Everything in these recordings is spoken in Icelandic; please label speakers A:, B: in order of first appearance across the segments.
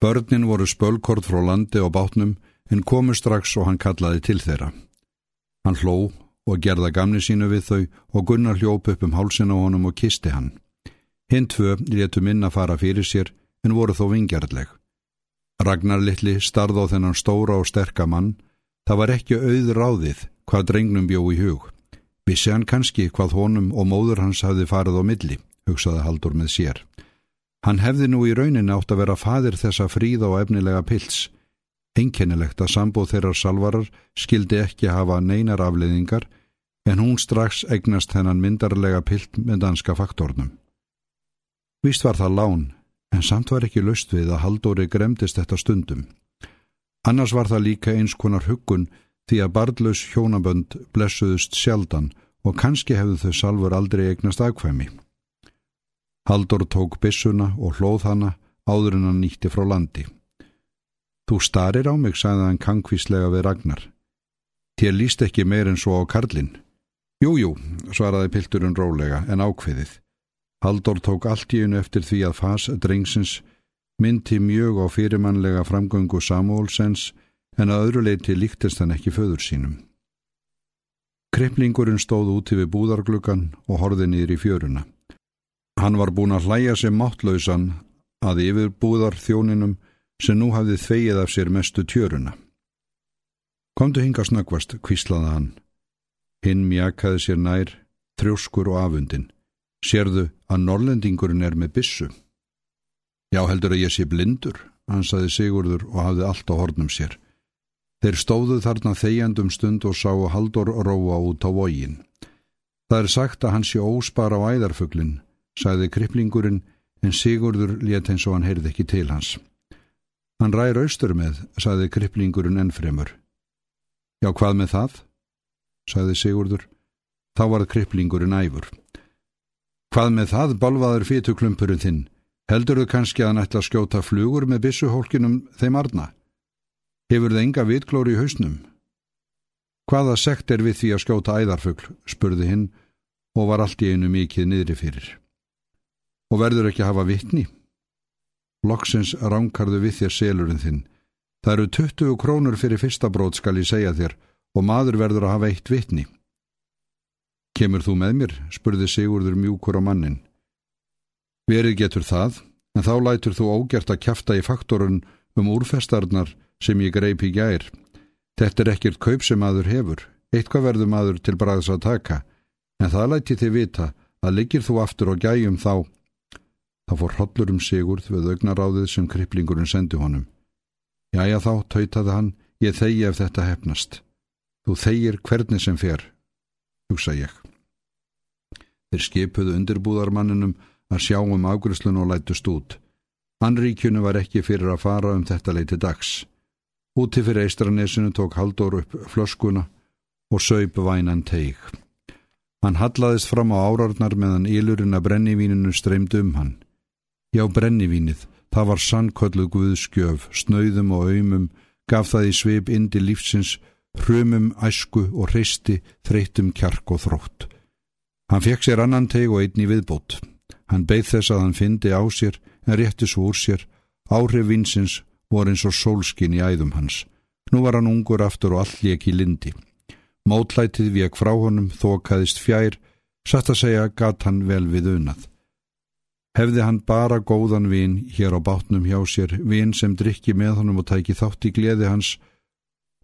A: Börnin voru spölkort frá landi og bátnum en komu strax og hann kallaði til þeirra. Hann hló og gerða gamni sínu við þau og Gunnar hljóp upp um hálsin á honum og kisti hann. Hinn tvö létu minna fara fyrir sér en voru þó vingjarleg. Ragnar litli starð á þennan stóra og sterka mann, það var ekki auð ráðið hvað drengnum bjó í hug. Vissi hann kannski hvað honum og móður hans hafði farið á milli, hugsaði Haldur með sér. Hann hefði nú í raunin átt að vera fadir þessa fríða og efnilega pils. Einkennilegt að sambóð þeirrar salvarar skildi ekki hafa neinar afleiðingar en hún strax eignast þennan myndarlega pilt með danska faktornum. Vist var það lán, en samt var ekki löst við að Haldóri gremdist þetta stundum. Annars var það líka eins konar huggun því að barðlaus hjónabönd blessuðust sjaldan og kannski hefðu þau salfur aldrei eignast aðkvæmi. Haldur tók bissuna og hlóð hana áður en hann nýtti frá landi. Þú starir á mig, sagði hann kankvíslega við Ragnar. Þér líst ekki meir en svo á Karlinn. Jújú, svaraði pilturinn rólega, en ákveðið. Haldur tók allt í unnu eftir því að fas drengsins myndi mjög á fyrirmannlega framgöngu Samuelsens en að öðru leiti líktist hann ekki föður sínum. Kriplingurinn stóð úti við búðargluggan og horði niður í fjöruna. Hann var búin að hlæja sem máttlausan að yfir búðar þjóninum sem nú hafði þvegið af sér mestu tjöruna. Komdu hinga snöggvast, kvíslaði hann. Hinn mjakaði sér nær, þrjóskur og afundin. Sérðu að norlendingurinn er með bissu. Já, heldur að ég sé blindur, ansaði Sigurður og hafði allt á hornum sér. Þeir stóðu þarna þegjandum stund og sáu Haldur róa út á vógin. Það er sagt að hann sé óspar á æðarfuglinn, sagði kriplingurinn, en Sigurður let eins og hann heyrði ekki til hans. Hann ræður austur með, sagði kriplingurinn ennfremur. Já, hvað með það? sagði Sigurður. Þá varð kriplingurinn æfur. Hvað með það, balvaður fítuklumpurinn þinn? Heldur þau kannski að hann ætla að skjóta flugur með bissuhólkinum þeim arna? Hefur þau enga vitglóri í hausnum? Hvaða sekt er við því að skjóta æðarfugl, spurði hinn og var allt í einu mikið niðri fyrir og verður ekki að hafa vittni. Loksins ránkarðu við þér selurinn þinn. Það eru 20 krónur fyrir fyrsta brót skal ég segja þér og maður verður að hafa eitt vittni. Kemur þú með mér? spurði Sigurður mjúkur á mannin. Verið getur það, en þá lætur þú ógjert að kæfta í faktorun um úrfestarnar sem ég greip í gær. Þetta er ekkert kaup sem maður hefur, eitthvað verður maður til bræðs að taka, en það læti þið vita að liggir þú aftur og gæjum þá Það fór hollur um Sigurð við augnaráðið sem kriplingurinn sendi honum. Jæja þá, tautaði hann, ég þegi ef þetta hefnast. Þú þegir hvernig sem fer, hugsa ég. Þeir skipuðu undirbúðarmanninum að sjá um ágruslun og lætust út. Anríkjunu var ekki fyrir að fara um þetta leiti dags. Úti fyrir eistranesinu tók Haldur upp flöskuna og söip vænan teig. Hann hallaðist fram á árarnar meðan ílurinn að brennivíninu streymd um hann. Já, brennivínið, það var sannkölluð guðskjöf, snauðum og auðmum, gaf það í sveip indi lífsins, hrumum, æsku og hreisti, þreytum kjark og þrótt. Hann fekk sér annan teg og einn í viðbót. Hann beigð þess að hann fyndi á sér, en rétti svo úr sér. Áhrif vinsins voru eins og sólskin í æðum hans. Nú var hann ungur aftur og allir ekki lindi. Mótlætið vek frá honum, þókaðist fjær, satt að segja gat hann vel við unað. Hefði hann bara góðan vin hér á bátnum hjá sér, vin sem drikki með honum og tæki þátt í gleði hans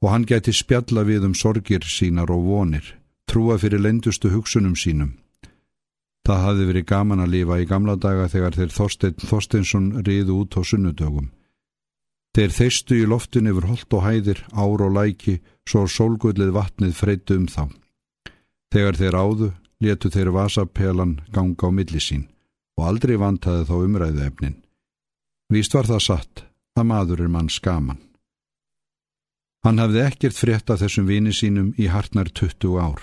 A: og hann gæti spjalla við um sorgir sínar og vonir, trúa fyrir lendustu hugsunum sínum. Það hafði verið gaman að lifa í gamla daga þegar þeir Þorstein Þorsteinsson riðu út á sunnudögum. Þeir þeistu í loftin yfir holt og hæðir, ár og læki, svo sólgullið vatnið freytu um þá. Þegar þeir áðu, letu þeir vasapelan ganga á milli sín og aldrei vantaði þá umræðu efnin. Víst var það satt að maður er mann skaman. Hann hafði ekkert frétta þessum vini sínum í hartnar 20 ár.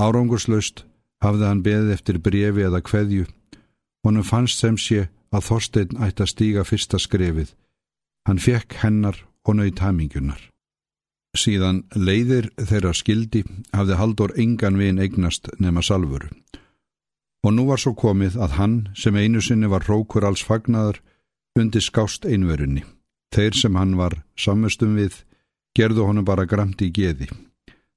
A: Árangurslaust hafði hann beðið eftir brefi eða kveðju, honum fannst sem sé að Þorstein ætti að stíga fyrsta skrefið. Hann fekk hennar og nöyt hamingunar. Síðan leiðir þeirra skildi hafði Haldur engan vin eignast nema salfuru og nú var svo komið að hann, sem einu sinni var rókur alls fagnaður, undi skást einverunni. Þeir sem hann var sammustum við gerðu honum bara gramt í geði.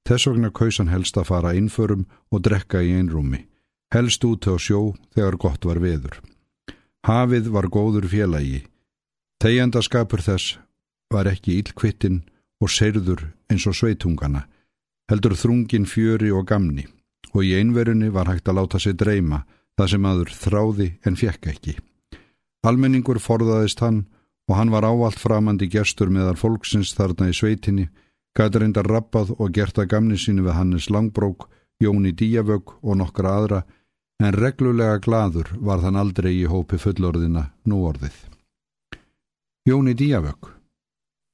A: Þess vegna kausan helst að fara innförum og drekka í einrúmi, helst út á sjó þegar gott var veður. Hafið var góður félagi. Þeigjandaskapur þess var ekki ílkvittin og serður eins og sveitungana, heldur þrungin fjöri og gamni og í einverunni var hægt að láta sig dreyma það sem aður þráði en fjekk ekki. Almenningur forðaðist hann og hann var áallt framandi gestur meðal fólksins þarna í sveitinni, gæti reyndar rappað og gert að gamni sínu við Hannes Langbrók, Jóni Díavögg og nokkra aðra, en reglulega gladur var þann aldrei í hópi fullorðina núorðið. Jóni Díavögg.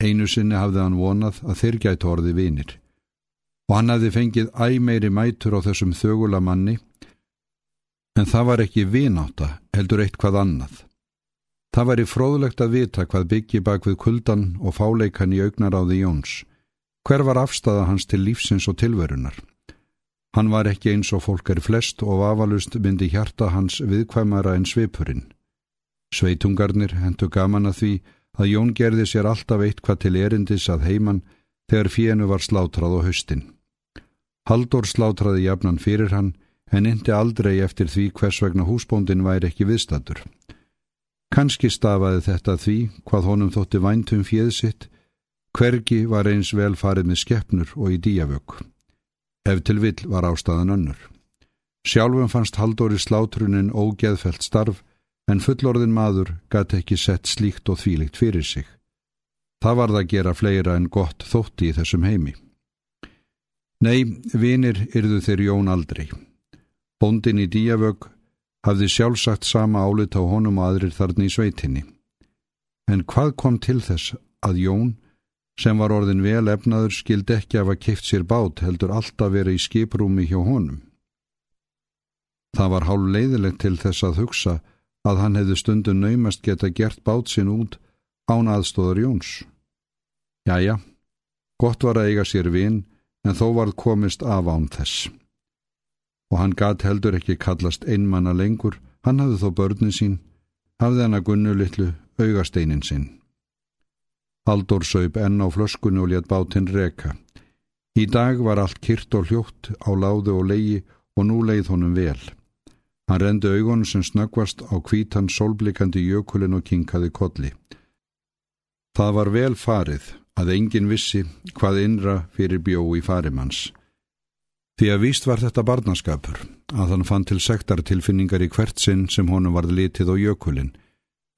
A: Einu sinni hafði hann vonað að þeir gæti orði vinir og hann hafði fengið æmeiri mætur á þessum þögula manni en það var ekki vináta heldur eitt hvað annað. Það væri fróðlegt að vita hvað byggi bak við kuldan og fáleikan í augnaráði Jóns. Hver var afstæða hans til lífsins og tilverunar? Hann var ekki eins og fólk er flest og afalust myndi hjarta hans viðkvæmara en svipurinn. Sveitungarnir hendu gaman að því að Jón gerði sér alltaf eitt hvað til erindis að heiman þegar fíenu var slátrað á haustin. Haldur slátraði jafnan fyrir hann en indi aldrei eftir því hvers vegna húsbóndin væri ekki viðstatur. Kanski stafaði þetta því hvað honum þótti væntum fjöðsitt, hvergi var eins vel farið með skeppnur og í díavögg. Ef til vill var ástæðan önnur. Sjálfum fannst Haldóri slátrunin ógeðfelt starf, en fullorðin maður gæti ekki sett slíkt og þvílikt fyrir sig. Það var það að gera fleira en gott þótti í þessum heimi. Nei, vinir yrðu þeir Jón aldrei. Bondin í díavögg hafði sjálfsagt sama álit á honum og aðrir þarna í sveitinni. En hvað kom til þess að Jón, sem var orðin vel efnaður, skildi ekki af að kipt sér bát heldur alltaf verið í skiprúmi hjá honum? Það var hálf leiðilegt til þess að hugsa að hann hefði stundu naumast geta gert bát sinn út án aðstóðar Jóns. Jæja, gott var að eiga sér vinn en þó varð komist af án þess og hann gat heldur ekki kallast einmanna lengur, hann hafði þó börnin sín, hafði hann að gunnu litlu augasteinin sinn. Haldur söip enn á flöskunni og létt bátinn reka. Í dag var allt kyrt og hljótt á láðu og leigi og nú leið honum vel. Hann rendi augunum sem snöggvast á kvítan solblikandi jökulin og kinkaði kolli. Það var vel farið að engin vissi hvað innra fyrir bjó í farimanns. Því að víst var þetta barnaskapur, að hann fann til sektartilfinningar í hvert sinn sem honum varð litið á jökulinn,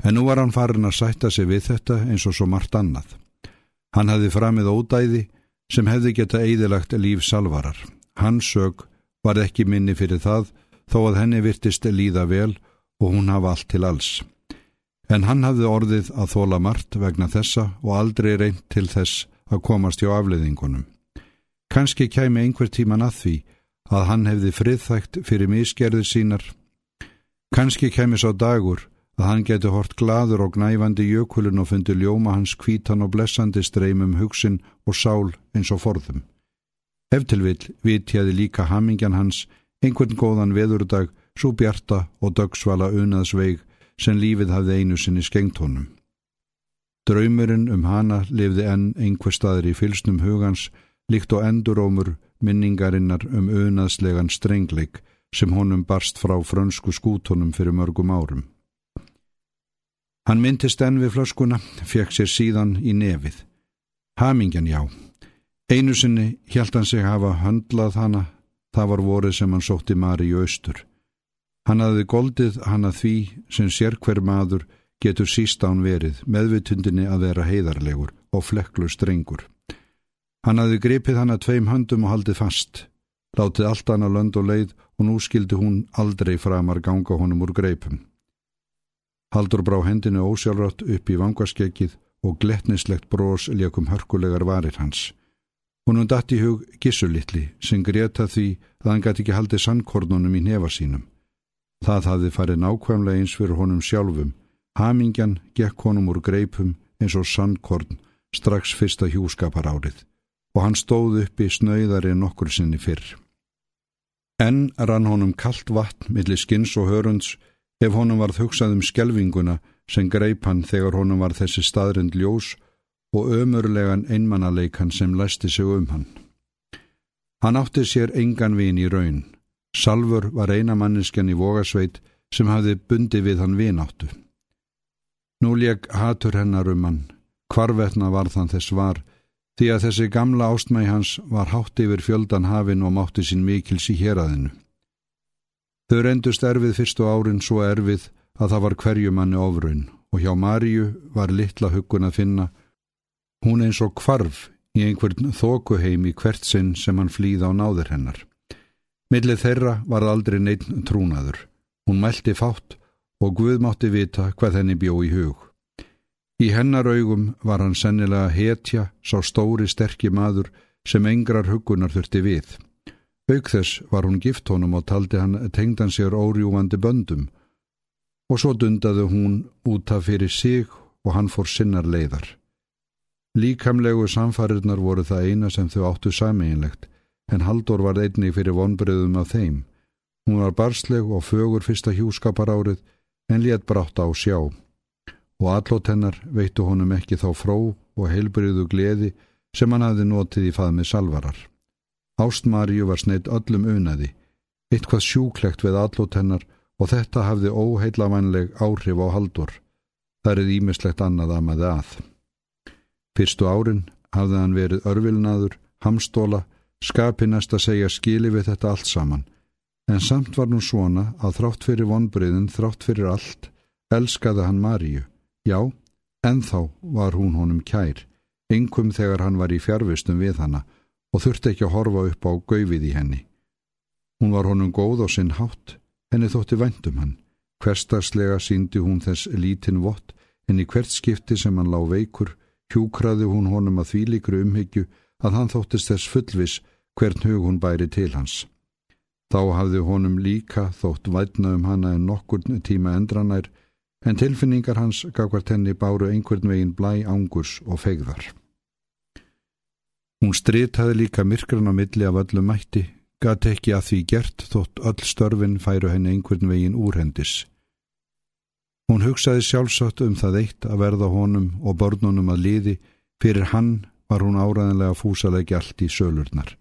A: en nú var hann farin að sætta sig við þetta eins og svo margt annað. Hann hefði framið ódæði sem hefði geta eidilagt líf salvarar. Hans sög var ekki minni fyrir það þó að henni virtist líða vel og hún hafa allt til alls. En hann hafði orðið að þóla margt vegna þessa og aldrei reynd til þess að komast hjá afleiðingunum. Kanski kæmi einhver tíman að því að hann hefði friðþægt fyrir misgerðir sínar. Kanski kæmi sá dagur að hann geti hort gladur og gnæfandi jökulun og fundi ljóma hans kvítan og blessandi streymum hugsin og sál eins og forðum. Eftirvill vitjaði líka hamingjan hans einhvern góðan veðurdag svo bjarta og dögsvala unaðsveig sem lífið hafði einu sinni skengt honum. Draumurinn um hana lifði enn einhver staður í fylsnum hugans líkt og endurómur minningarinnar um unaðslegan strengleik sem honum barst frá frönsku skútonum fyrir mörgum árum. Hann myndist enn við flöskuna, fekk sér síðan í nefið. Hamingjan já. Einu sinni hjælt hann sig hafa höndlað hana, það var vorið sem hann sótti Mari í austur. Hann hafði goldið hana því sem sér hver maður getur síst án verið, meðvitundinni að vera heiðarlegur og flekklu strengur. Hann hafði gripið hann að tveim höndum og haldið fast, látið allt hann að lönd og leið og nú skildi hún aldrei framar ganga honum úr greipum. Haldur brá hendinu ósjálfrátt upp í vangaskekkið og gletnislegt brós leikum hörkulegar varir hans. Húnum dætt í hug gissulitli sem greta því að hann gæti ekki haldið sannkornunum í nefa sínum. Það hafði farið nákvæmlega eins fyrir honum sjálfum. Hamingjan gekk honum úr greipum eins og sannkorn strax fyrsta hjúskapar árið og hann stóð upp í snöyðari nokkur sinni fyrr. Enn rann honum kallt vatn millir skins og hörunds ef honum varð hugsað um skjelvinguna sem greip hann þegar honum var þessi staðrind ljós og ömurlegan einmannaleikan sem læsti sig um hann. Hann átti sér engan vin í raun. Salfur var eina manneskjan í vogasveit sem hafði bundi við hann vináttu. Nú leg hatur hennar um hann, hvarvetna var þann þess var, því að þessi gamla ástmægi hans var hátt yfir fjöldan hafin og mátti sín mikils í héræðinu. Þau rendust erfið fyrstu árin svo erfið að það var hverjumanni ofraun og hjá Maríu var litla huggun að finna. Hún eins og kvarf í einhvern þókuheim í hvert sinn sem hann flýða á náður hennar. Millið þeirra var aldrei neitt trúnaður. Hún mælti fátt og Guð mátti vita hvað henni bjó í hug. Í hennar augum var hann sennilega hetja, sá stóri sterkir maður sem engrar hugunar þurfti við. Auk þess var hún gift honum og taldi hann tengdan sér órjúvandi böndum og svo dundaði hún út af fyrir sig og hann fór sinnar leiðar. Líkamlegu samfarirnar voru það eina sem þau áttu sameinlegt en Haldur var einnig fyrir vonbreiðum af þeim. Hún var barsleg og fögur fyrsta hjúskapar árið en létt brátt á sjá og allót hennar veittu honum ekki þá fró og heilbriðu gleði sem hann hafði notið í faðmið salvarar. Ástmaríu var sneitt öllum unaði, eitthvað sjúklegt við allót hennar og þetta hafði óheillavænleg áhrif á haldur. Það er ímislegt annað að maður að. Fyrstu árin hafði hann verið örvilnaður, hamstóla, skapi næst að segja skili við þetta allt saman. En samt var nú svona að þrátt fyrir vonbriðin, þrátt fyrir allt, elskaði hann Maríu. Já, enþá var hún honum kær, yngum þegar hann var í fjárvistum við hanna og þurfti ekki að horfa upp á gauðið í henni. Hún var honum góð á sinn hátt, henni þótti væntum hann. Hverstarslega síndi hún þess lítinn vott, en í hvert skipti sem hann lág veikur, hjúkraði hún honum að þvílikru umhyggju að hann þóttist þess fullvis hvern hug hún bæri til hans. Þá hafði honum líka þótt vætna um hanna en nokkur tíma endranær, en tilfinningar hans gafkvært henni báru einhvern veginn blæ ángurs og fegðar. Hún stritaði líka myrkran á milli af öllu mætti, gati ekki að því gert þótt öll störfin færu henni einhvern veginn úrhendis. Hún hugsaði sjálfsagt um það eitt að verða honum og börnunum að liði, fyrir hann var hún áræðinlega fúsalegi allt í sölurnar.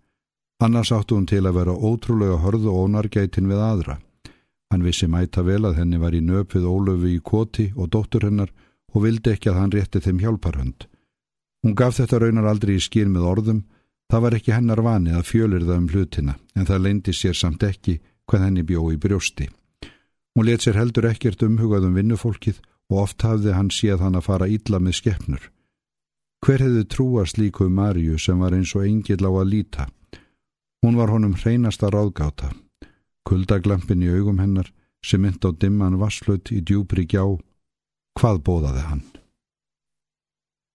A: Annars áttu hún til að vera ótrúlega hörðu og ónargætin við aðra. Hann vissi mæta vel að henni var í nöpið ólöfu í koti og dóttur hennar og vildi ekki að hann rétti þeim hjálparhönd. Hún gaf þetta raunar aldrei í skýr með orðum, það var ekki hennar vani að fjölir það um hlutina, en það leindi sér samt ekki hvað henni bjó í brjósti. Hún let sér heldur ekkert umhugað um vinnufólkið og oft hafði hann séð hann að fara ítla með skeppnur. Hver hefði trúast líku Marju sem var eins og engil á að líta? Hún var honum hreinasta ráðgáta. Kuldaglampin í augum hennar sem mynd á dimman vasslut í djúbri gjá. Hvað bóðaði hann?